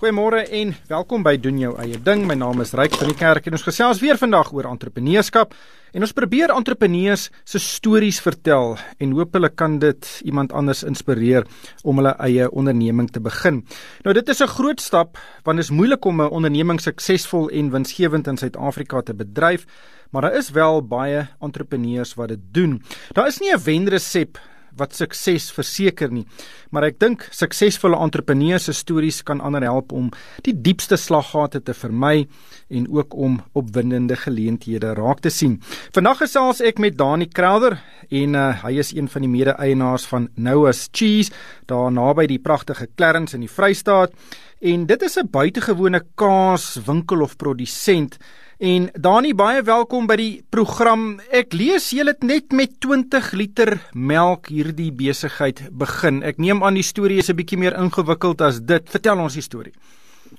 Goeiemôre en welkom by doen jou eie ding. My naam is Ryk van die Kerk en ons gesels weer vandag oor entrepreneurskap en ons probeer entrepreneurs se stories vertel en hoop hulle kan dit iemand anders inspireer om hulle eie onderneming te begin. Nou dit is 'n groot stap want dit is moeilik om 'n onderneming suksesvol en winsgewend in Suid-Afrika te bedryf, maar daar is wel baie entrepreneurs wat dit doen. Daar is nie 'n wenresep wat sukses verseker nie. Maar ek dink suksesvolle entrepreneurs se stories kan ander help om die diepste slaggate te vermy en ook om opwindende geleenthede raak te sien. Vandag gesels ek met Dani Crowther en uh, hy is een van die mede-eienaars van Noah's Cheese daar naby die pragtige Clarence in die Vrystaat. En dit is 'n buitengewone kaaswinkel of produsent En Dani, baie welkom by die program. Ek lees jy het net met 20 liter melk hierdie besigheid begin. Ek neem aan die storie is 'n bietjie meer ingewikkeld as dit. Vertel ons die storie.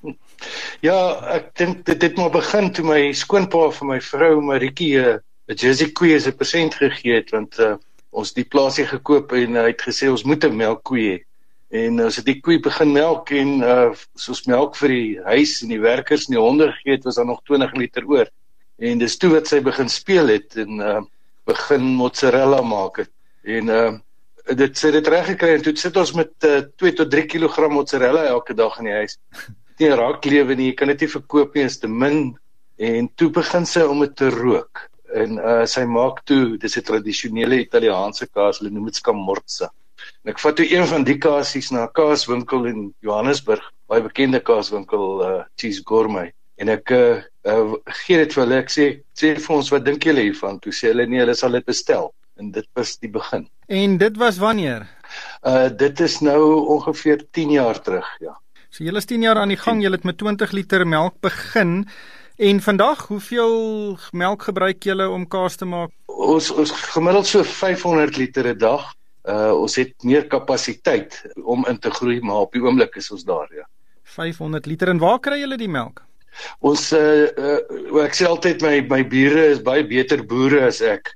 Ja, ek dink dit het maar begin toe my skoonpa vir my vrou Maritjie 'n Jersey koe as 'n persent gegee het want uh, ons die plaasie gekoop en hy het gesê ons moet 'n melkkoe hê. En as dit die koei begin melk en uh soos melk vir die huis en die werkers en die honde gegee het, was daar nog 20 liter oor. En dis toe wat sy begin speel het en uh begin mozzarella maak het. En uh dit sê dit reg gekry en toe sit ons met uh, 2 tot 3 kg mozzarella elke dag in die huis. Nie raak lewe nie, jy kan dit nie verkoop nie, is te min. En toe begin sy om dit te rook. En uh sy maak toe, dis 'n tradisionele Italiaanse kaas, hulle noem dit scamorza. En ek vat toe een van die kaasies na 'n kaaswinkel in Johannesburg, baie bekende kaaswinkel uh Cheese Gourmet. En ek uh, uh gee dit vir hulle. Ek sê sê vir ons wat dink julle hiervan? Toe sê hulle nee, hulle sal dit bestel. En dit was die begin. En dit was wanneer? Uh dit is nou ongeveer 10 jaar terug, ja. So julle is 10 jaar aan die gang. Julle het met 20 liter melk begin. En vandag, hoeveel melk gebruik julle om kaas te maak? Ons ons gemiddeld so 500 liter 'n dag uh ons het meer kapasiteit om in te groei maar op die oomblik is ons daar ja. 500 liter en waar kry julle die melk? Ons uh, uh ek sê altyd my my bure is baie beter boere as ek.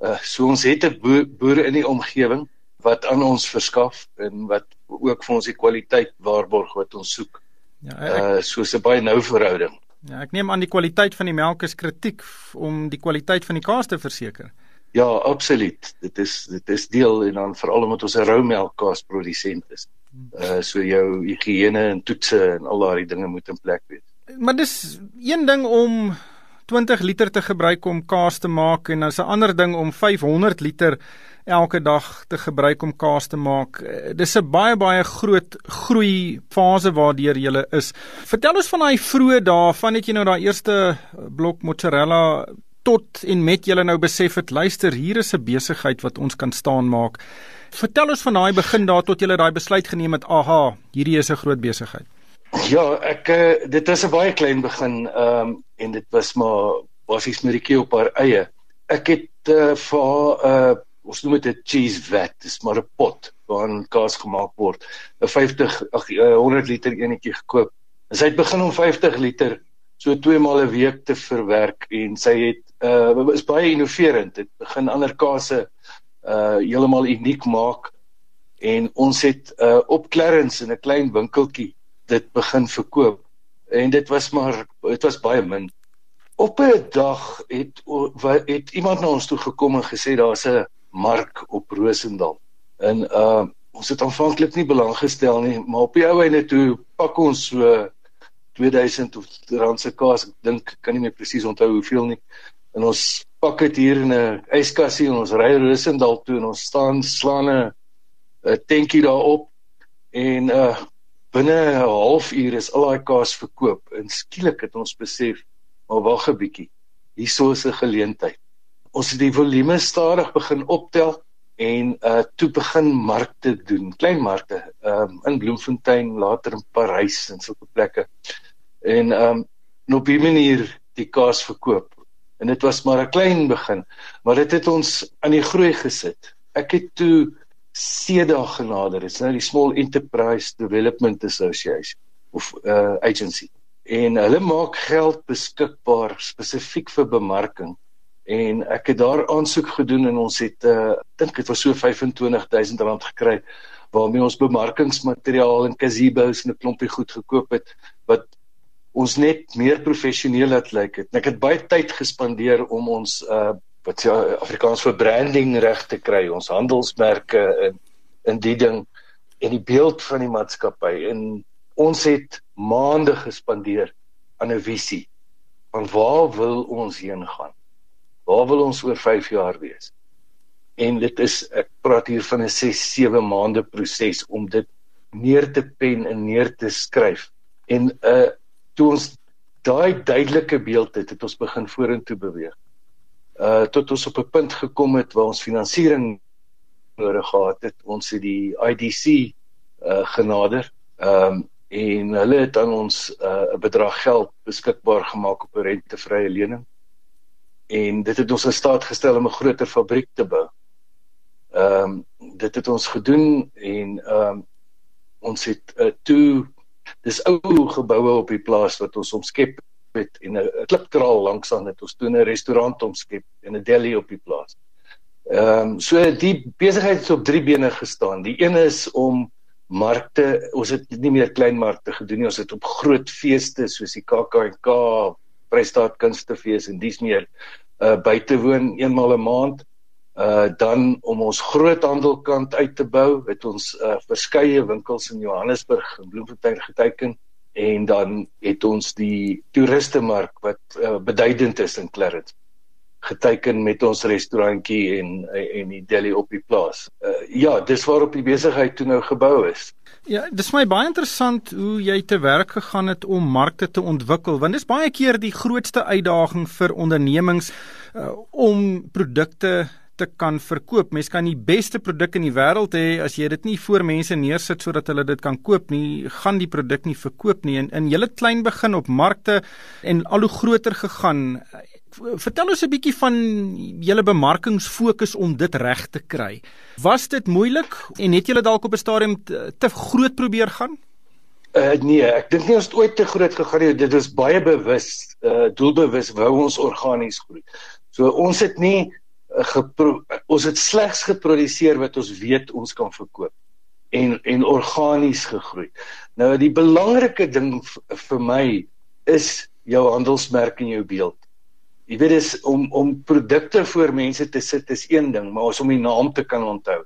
Uh so ons het 'n boere in die omgewing wat aan ons verskaf en wat ook vir ons die kwaliteit waarborg wat ons soek. Ja ek, uh soos 'n baie nou verhouding. Ja ek neem aan die kwaliteit van die melk is kritiek om die kwaliteit van die kaas te verseker Ja, absoluut. Dit is dit is deel en dan veral omdat ons 'n roumelkkaas produsent is. Uh so jou higiëne en toetse en al daardie dinge moet in plek wees. Maar dis een ding om 20 liter te gebruik om kaas te maak en dan 'n ander ding om 500 liter elke dag te gebruik om kaas te maak. Uh, dis 'n baie baie groot groei fase waardeur jy is. Vertel ons van daai vroeë dae, van net jy nou daai eerste blok mozzarella tot en met julle nou besef het luister hier is 'n besigheid wat ons kan staan maak. Vertel ons van daai begin daar tot julle daai besluit geneem het. Aha, hierdie is 'n groot besigheid. Ja, ek uh, dit was 'n baie klein begin ehm um, en dit was maar basies met die kie op haar eie. Ek het uh, vir haar uh, ons noem dit 'n cheese vat, dis maar 'n pot waarin kaas gemaak word. 'n 50 ag 100 liter enetjie gekoop. En sy het begin om 50 liter so twee maal 'n week te verwerk en sy het uh is baie innoverend. Dit begin ander kase uh heeltemal uniek maak en ons het uh op Clarence in 'n klein winkeltjie dit begin verkoop en dit was maar dit was baie min. Op 'n dag het het iemand na ons toe gekom en gesê daar's 'n mark op Rosendal. En uh ons het aanvanklik nie belang gestel nie, maar op die ou einde toe pak ons so 2000 rand se kaas. Ek dink kan nie meer presies onthou hoeveel nie. En ons pak dit hier in 'n yskassie en ons ry Rosendal toe en ons staan slaan 'n 'n tentjie daarop en uh binne 'n halfuur is al daai kaas verkoop. En skielik het ons besef, maar wag 'n bietjie. Hierso is 'n geleentheid. Ons het die volume stadig begin optel en uh toe begin markte doen, klein markte, um in Bloemfontein, later in Parys en sulke plekke en um op 'n manier die kaas verkoop. En dit was maar 'n klein begin, maar dit het ons aan die groei gesit. Ek het toe SEDA genader, dit is nou die Small Enterprise Development Association of uh agency. En hulle maak geld beskikbaar spesifiek vir bemarking. En ek het daar aansoek gedoen en ons het uh dink dit was so 25000 rand gekry waarmee ons bemarkingsmateriaal en gazebos en 'n klompie goed gekoop het wat ons net meer professioneel laat lyk het. Ek het baie tyd gespandeer om ons uh wat sê Afrikaans vir branding reg te kry, ons handelsmerke in in die ding en die beeld van die maatskappy en ons het maande gespandeer aan 'n visie van waar wil ons heen gaan? Waar wil ons oor 5 jaar wees? En dit is ek praat hier van 'n 6 7 maande proses om dit neer te pen en neer te skryf. En uh toe ons daai duidelike beeld het, het ons begin vorentoe beweeg. Uh tot ons op 'n punt gekom het waar ons finansiering nodig gehad het. Ons het die IDC uh genader. Ehm um, en hulle het aan ons 'n uh, bedrag geld beskikbaar gemaak op 'n rentevrye lening. En dit het ons in staat gestel om 'n groter fabriek te bou. Ehm um, dit het ons gedoen en ehm um, ons het uh, toe dis ou geboue op die plaas wat ons omskep het en 'n klipkraal langs aan het ons toe 'n restaurant omskep en 'n deli op die plaas. Ehm um, so die besigheid het op drie bene gestaan. Die een is om markte ons het nie meer klein markte gedoen nie ons het op groot feeste soos die KAKNK Vrystaat Kunstefees en dis meer uh buite woon eenmal 'n maand uh dan om ons groothandelkant uit te bou het ons uh verskeie winkels in Johannesburg en Bloemfontein geteken en dan het ons die toeristemark wat uh, beduidend is in Clarence geteken met ons restaurantjie en en die deli op die plaas. Uh, ja, dis waarop die besigheid toe nou gebou is. Ja, dis my baie interessant hoe jy te werk gegaan het om markte te ontwikkel want dis baie keer die grootste uitdaging vir ondernemings uh, om produkte te kan verkoop. Mens kan die beste produk in die wêreld hê as jy dit nie voor mense neersit sodat hulle dit kan koop nie, gaan die produk nie verkoop nie. En in julle klein begin op markte en al hoe groter gegaan, Vertel ons 'n bietjie van julle bemarkingsfokus om dit reg te kry. Was dit moeilik en het julle dalk op 'n stadium te, te groot probeer gaan? Uh nee, ek dink nie ons het ooit te groot gegaan nie. Dit was baie bewus, uh doelbewus wou ons organies groei. So ons het nie uh, ons het slegs geproduseer wat ons weet ons kan verkoop en en organies gegroei. Nou die belangrike ding vir my is jou handelsmerk en jou beeld. Jy weet dis om om produkte voor mense te sit is een ding, maar as om die naam te kan onthou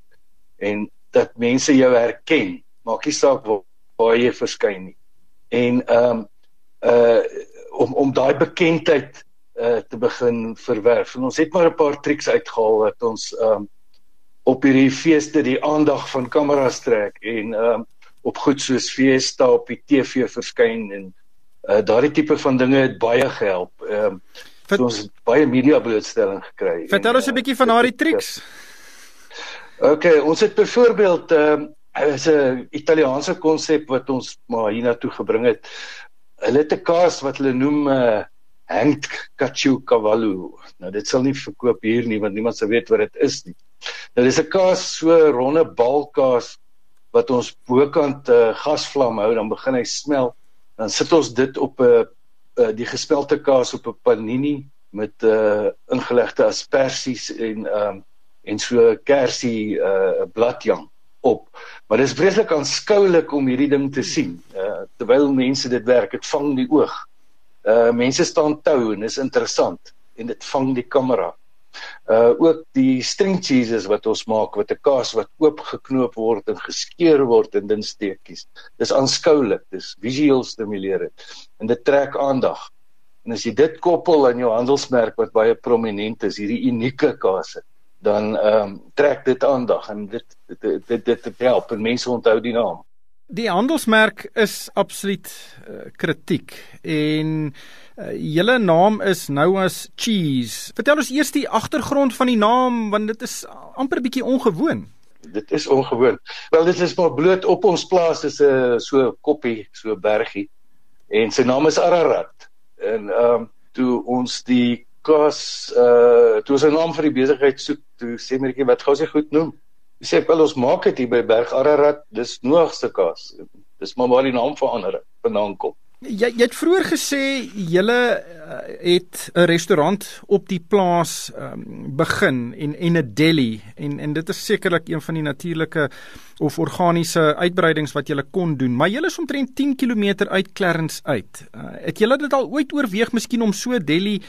en dat mense jou herken, maak nie saak waar, waar jy verskyn nie. En ehm um, uh om om daai bekendheid uh te begin verwerf. En ons het maar 'n paar triks uitgehaal wat ons ehm um, op hierdie feeste die aandag van kameras trek en ehm um, op goed soos feeste op die TV verskyn en uh daardie tipe van dinge het baie gehelp. Ehm um, Vert, ons het baie media blootstelling gekry. Vertel ons 'n bietjie van daardie triks. OK, ons het byvoorbeeld ehm uh, is 'n Italiaanse konsep wat ons maar hiernatoe gebring het. Hulle het 'n kaas wat hulle noem 'n uh, eh, cacio cavallo. Nou dit sal nie verkoop hier nie want niemand sou weet wat dit is nie. Nou dis 'n kaas so ronde balkaas wat ons bokant 'n uh, eh, gasvlam hou dan begin hy smelt. Dan sit ons dit op 'n uh, uh, die gespelte kaas op 'n panini met uh ingelegde asperges en um en so kersie uh bladjang op. Maar dit is vreeslik aanskoulik om hierdie ding te sien. Uh terwyl mense dit werk, dit vang die oog. Uh mense staan tou en is interessant en dit vang die kamera uh ook die string cheeses wat ons maak met 'n kaas wat oop geknoop word en geskeur word in dun steekies. Dis aanskoulik, dis visueel stimulerend en dit trek aandag. En as jy dit koppel aan jou handelsmerk wat baie prominent is, hierdie unieke kaas, dan ehm um, trek dit aandag en dit dit, dit, dit, dit help en mense onthou die naam. Die handelsmerk is absoluut uh, kritiek en uh, julle naam is nou as Cheese. Vertel ons eers die agtergrond van die naam want dit is amper 'n bietjie ongewoon. Dit is ongewoon. Wel dit is maar bloot op ons plaas is 'n uh, so koppie, so bergie en sy naam is Ararat. En ehm um, toe ons die kas uh toe ons 'n naam vir die besigheid soek, toe sê Merkie wat gou sy goed noem. Sê wel ons maak dit hier by Berg Ararat, dis Noag se kas. Dis maar waar die naam verander vandaan kom. Jy jy het vroeër gesê julle uh, het 'n restaurant op die plaas um, begin en en 'n deli en en dit is sekerlik een van die natuurlike of organiese uitbreidings wat jy kon doen. Maar jy is omtrent 10 km uit Clarence uit. Uh, het jy dit al ooit oorweeg miskien om so 'n deli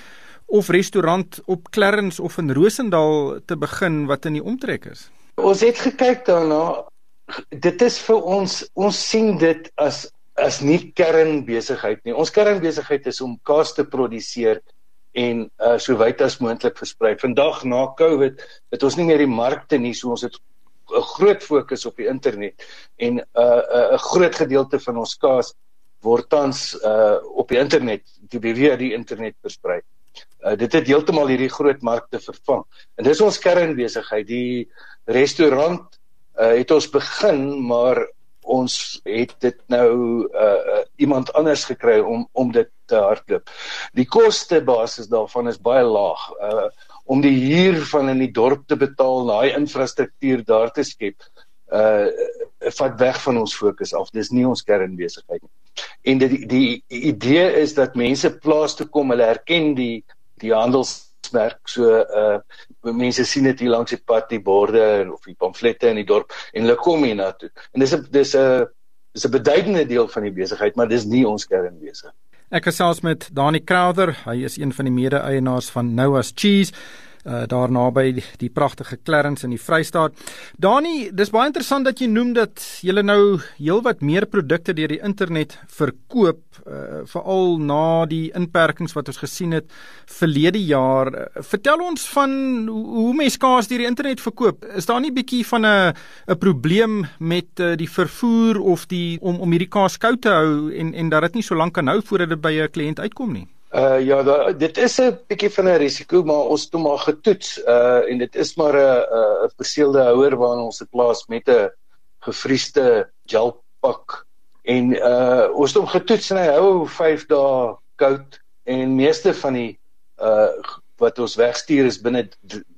of restaurant op Clarence of in Rosendal te begin wat in die omtrek is? Ons het gekyk daarna. Dit is vir ons ons sien dit as is nie kernbesigheid nie. Ons kernbesigheid is om kaas te produseer en uh, so wyd as moontlik versprei. Vandag na Covid het ons nie meer die markte nie, so ons het 'n groot fokus op die internet en 'n uh, 'n uh, groot gedeelte van ons kaas word tans uh, op die internet, die via die internet versprei. Uh, dit het heeltemal hierdie groot markte vervang. En dis ons kernbesigheid. Die restaurant uh, het ons begin, maar ons het dit nou uh, uh iemand anders gekry om om dit te hardloop. Die koste basis daarvan is baie laag. Uh om die huur van in die dorp te betaal, daai infrastruktuur daar te skep, uh vat weg van ons fokus af. Dis nie ons kernbesigheid nie. En die die idee is dat mense plaas toe kom, hulle herken die die handels merk so uh mense sien dit hier langs die pad die borde of die pamflette in die dorp en hulle kom hier na toe. En dis 'n dis 'n dis 'n beduidende deel van die besigheid, maar dis nie ons kernbesigheid. Ek gesels met Dani Crowther, hy is een van die mede-eienaars van Noah's Cheese uh, daar naby die, die pragtige Clarence in die Vrystaat. Dani, dis baie interessant dat jy noem dat jy nou heelwat meer produkte deur die internet verkoop, uh, veral na die inperkings wat ons gesien het verlede jaar. Vertel ons van hoe mense kaas deur die internet verkoop. Is daar nie bietjie van 'n 'n probleem met uh, die vervoer of die om om hierdie kaas koud te hou en en dat dit nie so lank kan hou voordat dit by 'n kliënt uitkom nie? Uh ja, da, dit is 'n bietjie van 'n risiko, maar ons hom al getoets. Uh en dit is maar 'n 'n perseelde houer waarin ons dit plaas met 'n gefriesde gelpak. En uh ons het hom getoets en hy hou 5 dae koud en meeste van die uh wat ons wegstuur is binne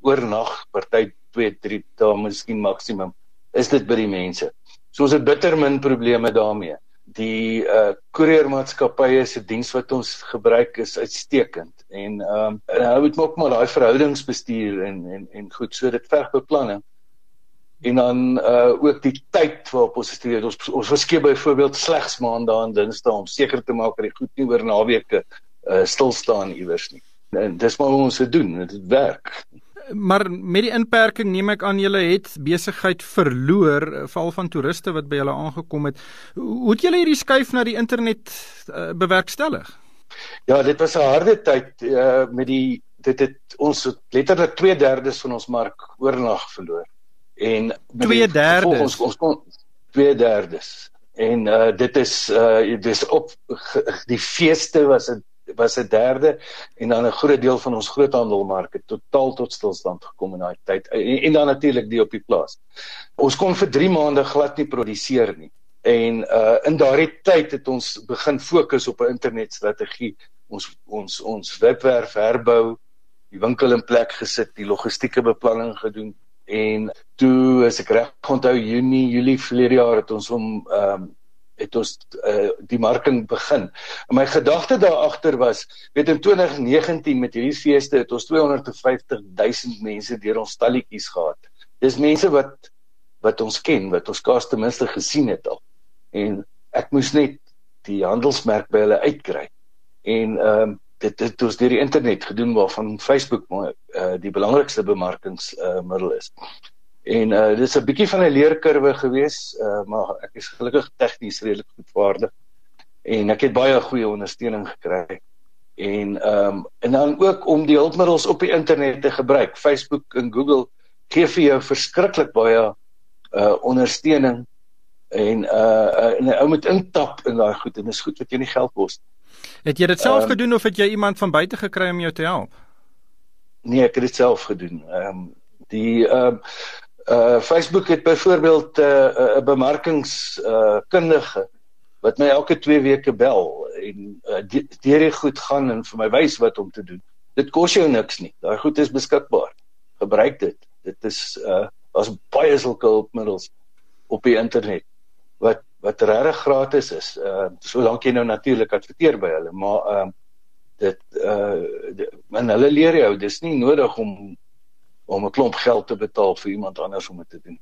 oornag, party 2, 3 dae miskien maksimum. Is dit by die mense. So ons het bitter min probleme daarmee die uh koeriermaatskappye se diens wat ons gebruik is uitstekend. En ehm um, nou moet ook maar daai verhoudingsbestuur en en en goed so dit verg beplanning. En dan uh ook die tyd waarop ons studeer ons ons verskep byvoorbeeld slegs maandag en dinsdae om seker te maak dat die goed nie oor naweke uh stil staan iewers nie. En dis maar hoe ons dit doen. Dit werk maar met die inperking neem ek aan julle het besigheid verloor val van toeriste wat by julle aangekom het. Hoe het julle hierdie skuif na die internet uh, bewerkstellig? Ja, dit was 'n harde tyd uh, met die dit het ons het letterlik 2/3 van ons mark oornag verloor. En 2/3 ons ons kon 2/3 en uh, dit is uh, dis op die feeste was 'n was 'n derde en dan 'n groot deel van ons groothandelmark totaal tot stilstand gekom in daai tyd en, en dan natuurlik die op die plaas. Ons kon vir 3 maande glad nie produseer nie. En uh in daardie tyd het ons begin fokus op 'n internetstrategie. Ons ons ons webwerf herbou, die winkel in plek gesit, die logistieke beplanning gedoen en toe as ek reg onthou Junie, Julie verlede jaar het ons hom ehm um, het ons uh, die marking begin. En my gedagte daar agter was, weet in 2019 met hierdie feeste het ons 250 000 mense deur ons stalletjies gehad. Dis mense wat wat ons ken, wat ons kaas ten minste gesien het al. En ek moes net die handelsmerk by hulle uitkry. En ehm um, dit het ons deur die internet gedoen waarvan Facebook maar uh, die belangrikste bemarkingsmiddel uh, is. En uh dis 'n bietjie van 'n leerkurwe gewees, uh maar ek is gelukkig tegnies redelik goed vaardig en ek het baie goeie ondersteuning gekry. En ehm um, en dan ook om die hulpmiddels op die internet te gebruik. Facebook en Google gee vir jou verskriklik baie uh ondersteuning en uh, en ou moet intap in daai goed en dis goed wat jou nie geld kos. Het jy dit self um, gedoen of het jy iemand van buite gekry om jou te help? Nee, ek het dit self gedoen. Ehm um, die ehm uh, Uh Facebook het byvoorbeeld 'n uh, uh, 'n bemarkings uh wat my elke 2 weke bel en uh, deur die goed gaan en vir my wys wat om te doen. Dit kos jou niks nie. Daai goed is beskikbaar. Gebruik dit. Dit is uh daar's baie sulke hulpmiddels op die internet wat wat regtig gratis is. Uh solank jy nou natuurlik adverteer by hulle, maar uh dit uh en hulle leer jou dis nie nodig om om 'n klomp geld te betaal vir iemand anders om dit te doen.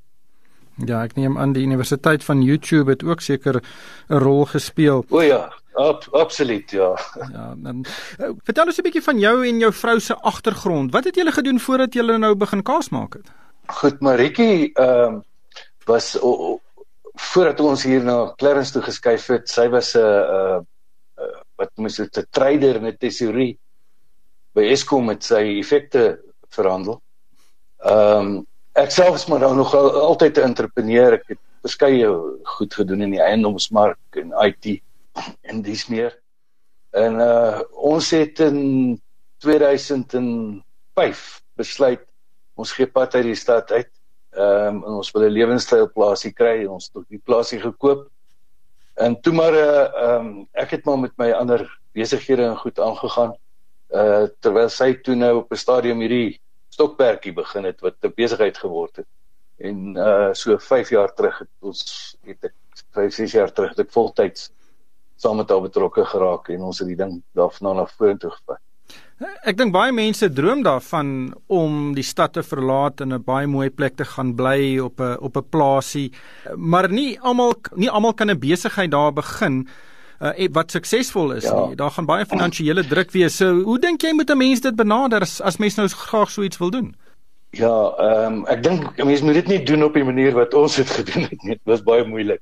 Ja, ek neem aan die universiteit van YouTube het ook seker 'n rol gespeel. O ja, ab, absoluut ja. Ja, dan uh, vertel ons 'n bietjie van jou en jou vrou se agtergrond. Wat het julle gedoen voordat julle nou begin kaas maak het? Goed, Maritjie ehm uh, was uh, voordat ons hier na Clarence toe geskuif het, sy was 'n uh, uh, wat mens dit 'n trader in 'n tesourie by Eskom met sy effekte verhandel. Ehm um, ek self is maar nou nog al, altyd 'n entrepreneur. Ek het verskeie goed gedoen in die eiendomsmark en IT en dis meer. En uh ons het in 2005 besluit ons gee pad uit die stad uit. Ehm um, ons wil 'n lewenstyl plaasie kry. Ons het die plaasie gekoop. En toe maar uh ehm um, ek het maar met my ander besighede en goed aangegaan. Uh terwyl sy toe nou op 'n stadium hierdie stokperdjie begin het wat 'n besigheid geword het. En uh so 5 jaar terug het ons het ek 5 6 jaar terug het ek voltyds saam met haar betrokke geraak en ons het die ding daarvan na vorentoe gevat. Ek dink baie mense droom daarvan om die stad te verlaat en 'n baie mooi plek te gaan bly op 'n op 'n plaasie, maar nie almal nie almal kan 'n besigheid daar begin uh, wat suksesvol is ja. nie. Daar gaan baie finansiële druk wees. So, hoe dink jy moet 'n mens dit benader as, as mens nou graag so iets wil doen? Ja, ehm um, ek dink 'n mens moet dit nie doen op die manier wat ons dit gedoen het nie. Dit was baie moeilik.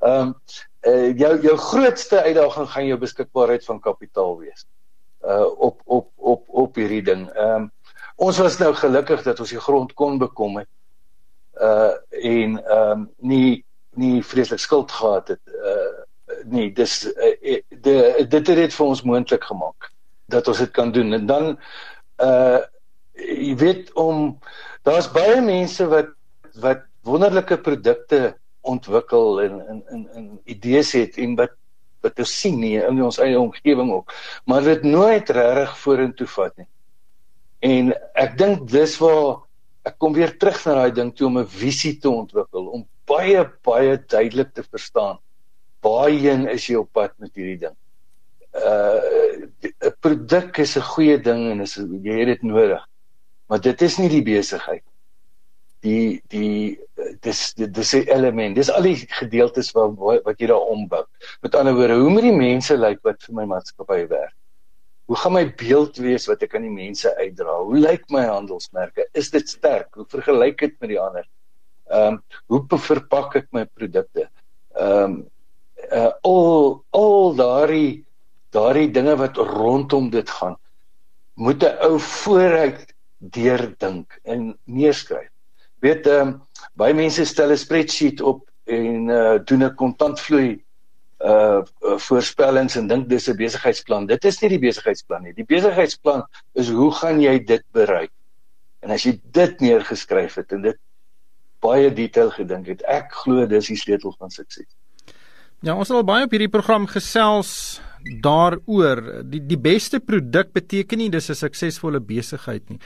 Ehm um, uh, jou jou grootste uitdaging gaan jou beskikbaarheid van kapitaal wees. Uh op op op op hierdie ding. Ehm um, ons was nou gelukkig dat ons die grond kon bekom het. Uh en ehm um, nie nie vreeslik skuld gehad het. Uh nee, dis uh, de dit het dit vir ons moontlik gemaak dat ons dit kan doen. En dan uh jy weet om daar's baie mense wat wat wonderlike produkte ontwikkel en in in in idees het en wat wat ons sien nie in ons eie omgewing ook, maar dit nooit regtig vorentoe vat nie. En ek dink dis waar ek kom weer terug na daai ding toe om 'n visie te ontwikkel, om baie baie duidelik te verstaan waarheen is jy op pad met hierdie ding? Uh 'n produk is 'n goeie ding en is jy het dit nodig. Maar dit is nie die besigheid. Die die dis dis 'n element. Dis al die gedeeltes wat wat jy daar ombou. Met ander woorde, hoe moet die mense lyk wat vir my maatskappy werk? Hoe gaan my beeld wees wat ek aan die mense uitdra? Hoe lyk my handelsmerke? Is dit sterk? Hoe vergelyk dit met die ander? Ehm um, hoe verpak ek my produkte? Ehm um, uh al al daardie daardie dinge wat rondom dit gaan moet 'n ou vooruit deurdink en neerskryf. Weet ehm um, baie mense stel 'n spreadsheet op en uh doen 'n kontantvloei uh voorspellings en dink dis 'n besigheidsplan. Dit is nie die besigheidsplan nie. Die besigheidsplan is hoe gaan jy dit bereik? En as jy dit neergeskryf het en dit baie detail gedink het, ek glo dis die sleutel van sukses. Ja, ons het al baie op hierdie program gesels daaroor. Die die beste produk beteken nie dis 'n suksesvolle besigheid nie.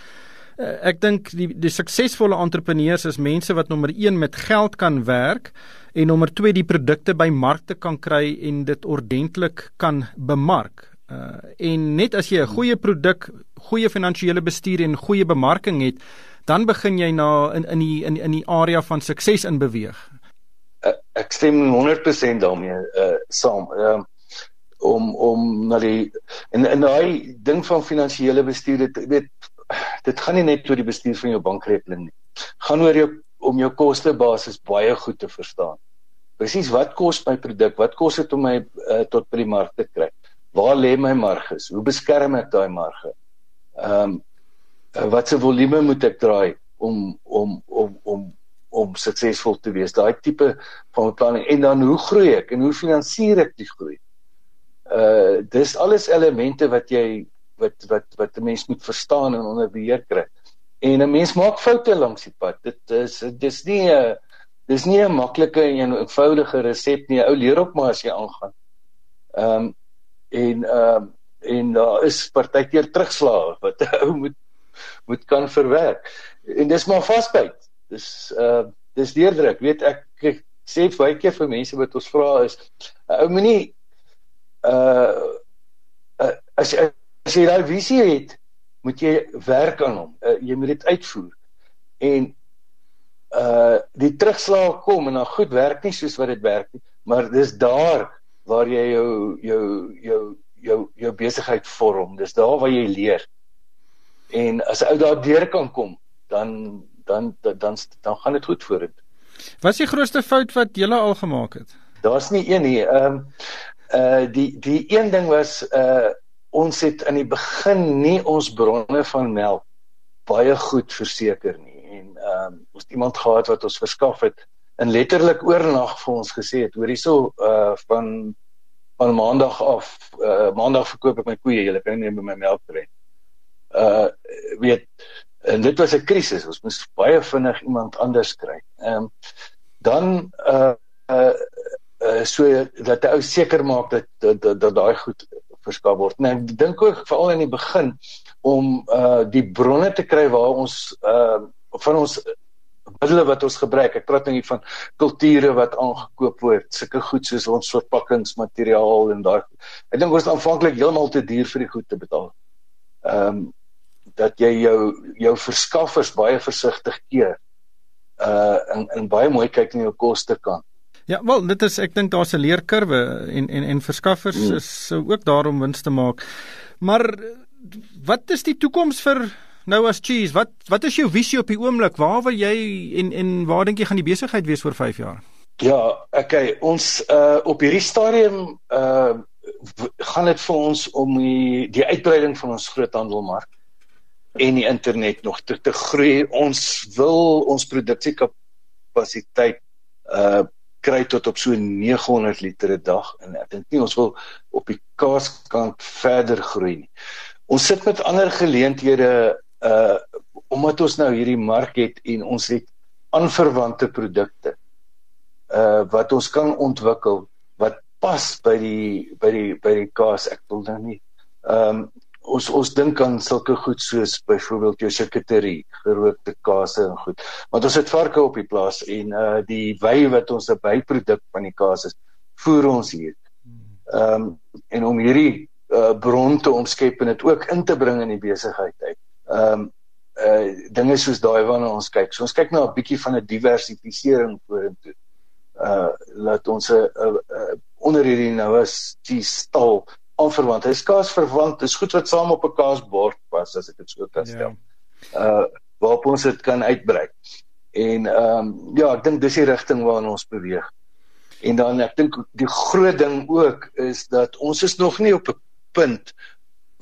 Eh, ek dink die die suksesvolle entrepreneurs is mense wat nommer 1 met geld kan werk en nommer 2 die produkte by markte kan kry en dit ordentlik kan bemark. Uh en net as jy 'n goeie produk, goeie finansiële bestuur en goeie bemarking het, dan begin jy na in in die in, in die area van sukses in beweeg ek stem 100% daarmee uh saam. Ehm uh, om om na die en en daai ding van finansiële bestuur dit weet dit gaan nie net oor die bestuur van jou bankrekening nie. Gaan oor jou om jou kostebasis baie goed te verstaan. Presies wat kos my produk? Wat kos dit om my uh, tot by die mark te kry? Waar lê my marges? Hoe beskerm ek daai marge? Ehm um, uh, wat se volume moet ek draai om om om om om suksesvol te wees. Daai tipe van beplanning en dan hoe groei ek en hoe finansier ek die groei? Uh dis alles elemente wat jy wat wat wat 'n mens moet verstaan en onder beheer kry. En 'n mens maak foute langs die pad. Dit is dis nie 'n dis nie 'n maklike en eenvoudige resep nie. Ou leer op maar as jy aangaan. Ehm um, en ehm um, en daar is partykeer terugslae wat 'n ou moet moet kan verwerk. En dis maar vasbyt dis uh dis deurdruk weet ek, ek sê baie keer vir mense wat ons vra is ou uh, moenie uh, uh as jy as jy daai visie het, moet jy werk aan hom. Uh, jy moet dit uitvoer. En uh die terugslag kom en dan goed werk nie soos wat dit werk nie, maar dis daar waar jy jou jou jou jou jou besigheid vorm. Dis daar waar jy leer. En as 'n ou daar deur kan kom, dan dan dan dan, dan gaan dit goed vorentoe. Wat is die grootste fout wat jy al gemaak het? Daar's nie een nie. Ehm um, uh die die een ding was uh ons het in die begin nie ons bronne van melk baie goed verseker nie en ehm um, ons het iemand gehad wat ons verskaf het in letterlik oornag vir ons gesê het hoor hierso uh van van maandag af uh maandag verkoop ek my koeie jy kan nie by my melk kry uh weet en dit was 'n krisis ons moes baie vinnig iemand anders kry ehm um, dan uh uh uh so dat jy seker maak dat dat dat daai goed verskaf word. Nou ek dink ook veral in die begin om uh die bronne te kry waar ons uh van ons middele wat ons gebruik. Ek praat nou hier van kulture wat aangekoop word, sulke goed soos ons verpakkingsmateriaal en daai. Ek dink ons aanvanklik heeltemal te duur vir die goed te betaal. Ehm um, dat jy jou jou verskaffers baie versigtig keer. Uh en en baie mooi kyk na jou koste kant. Ja, wel, dit is ek dink daar's 'n leerkurwe en en en verskaffers mm. is sou ook daarom wins te maak. Maar wat is die toekoms vir nou as cheese? Wat wat is jou visie op die oomblik? Waar wil jy en en waar dink jy gaan die besigheid wees oor 5 jaar? Ja, okay, ons uh op hierdie stadium uh gaan dit vir ons om die die uitbreiding van ons groothandelmark en die internet nog te, te groei. Ons wil ons produksiekapasiteit uh kry tot op so 900 liter 'n dag en ek dink nie ons wil op die kaaskant verder groei nie. Ons sit met ander geleenthede uh omdat ons nou hierdie mark het en ons het aanverwante produkte uh wat ons kan ontwikkel wat pas by die by die by die kaas ek wil nou nie ehm um, ons ons dink aan sulke goed soos byvoorbeeld jou charcuterie, gerookte kaase en goed. Want ons het varke op die plaas en uh die wy wat ons 'n byproduk van die kaas is, voer ons hier. Ehm um, en om hierdie uh bron te omskep en dit ook in te bring in die besigheid uit. Ehm um, uh dinge soos daai waarna ons kyk. So ons kyk na 'n bietjie van 'n diversifisering vorentoe. Uh laat ons 'n onder hierdie nou as die stal onverwant. Hy's kaas verwant. Dis goed wat saam op 'n kaasbord pas as ek dit so kan stel. Ja. Uh waarop ons dit kan uitbrei. En ehm um, ja, ek dink dis die rigting waarna ons beweeg. En dan ek dink die groot ding ook is dat ons is nog nie op 'n punt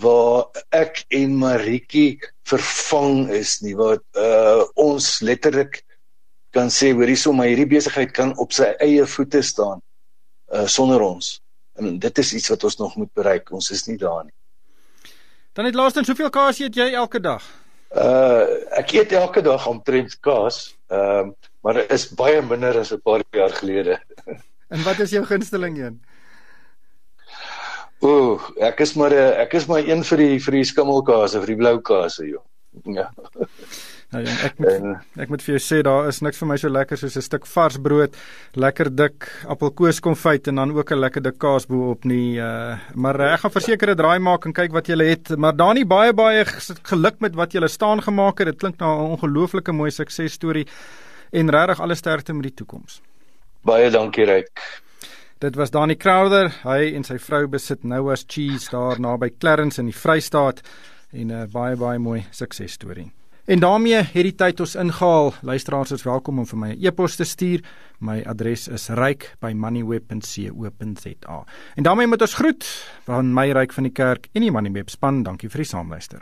waar ek en Maritjie vervang is nie wat uh ons letterlik kan sê hoorie sommer hierdie besigheid kan op sy eie voete staan uh sonder ons. En dit is iets wat ons nog moet bereik. Ons is nie daar nie. Dan het laastens, hoeveel kaas eet jy elke dag? Uh ek eet elke dag omtrent kaas. Ehm uh, maar dit is baie minder as 'n paar jaar gelede. en wat is jou gunsteling een? Ooh, ek is maar 'n ek is maar een vir die vir die skimmelkaas of die blou kaas, joh. Ja. Nou ja, ek moet en, ek moet vir jou sê daar is niks vir my so lekker soos 'n stuk vars brood, lekker dik appelkoeskonfyt en dan ook 'n lekker dik kaas bo-op nie. Uh, maar uh, ek gaan verseker 'n draai maak en kyk wat jy het. Maar Dani baie baie geluk met wat jy staan gemaak het. Dit klink na 'n ongelooflike mooi suksesstorie en regtig alle sterkte met die toekoms. Baie dankie Ryk. Dit was Dani Crowther. Hy en sy vrou besit Noah's Cheese daar naby Clarence in die Vrystaat en 'n uh, baie baie mooi suksesstorie. En daarmee het die tyd ons ingehaal. Luisteraars is welkom om vir my 'n e e-pos te stuur. My adres is ryk@moneyweb.co.za. En daarmee moet ons groet van my ryk van die kerk en die Moneyweb span. Dankie vir die saamluister.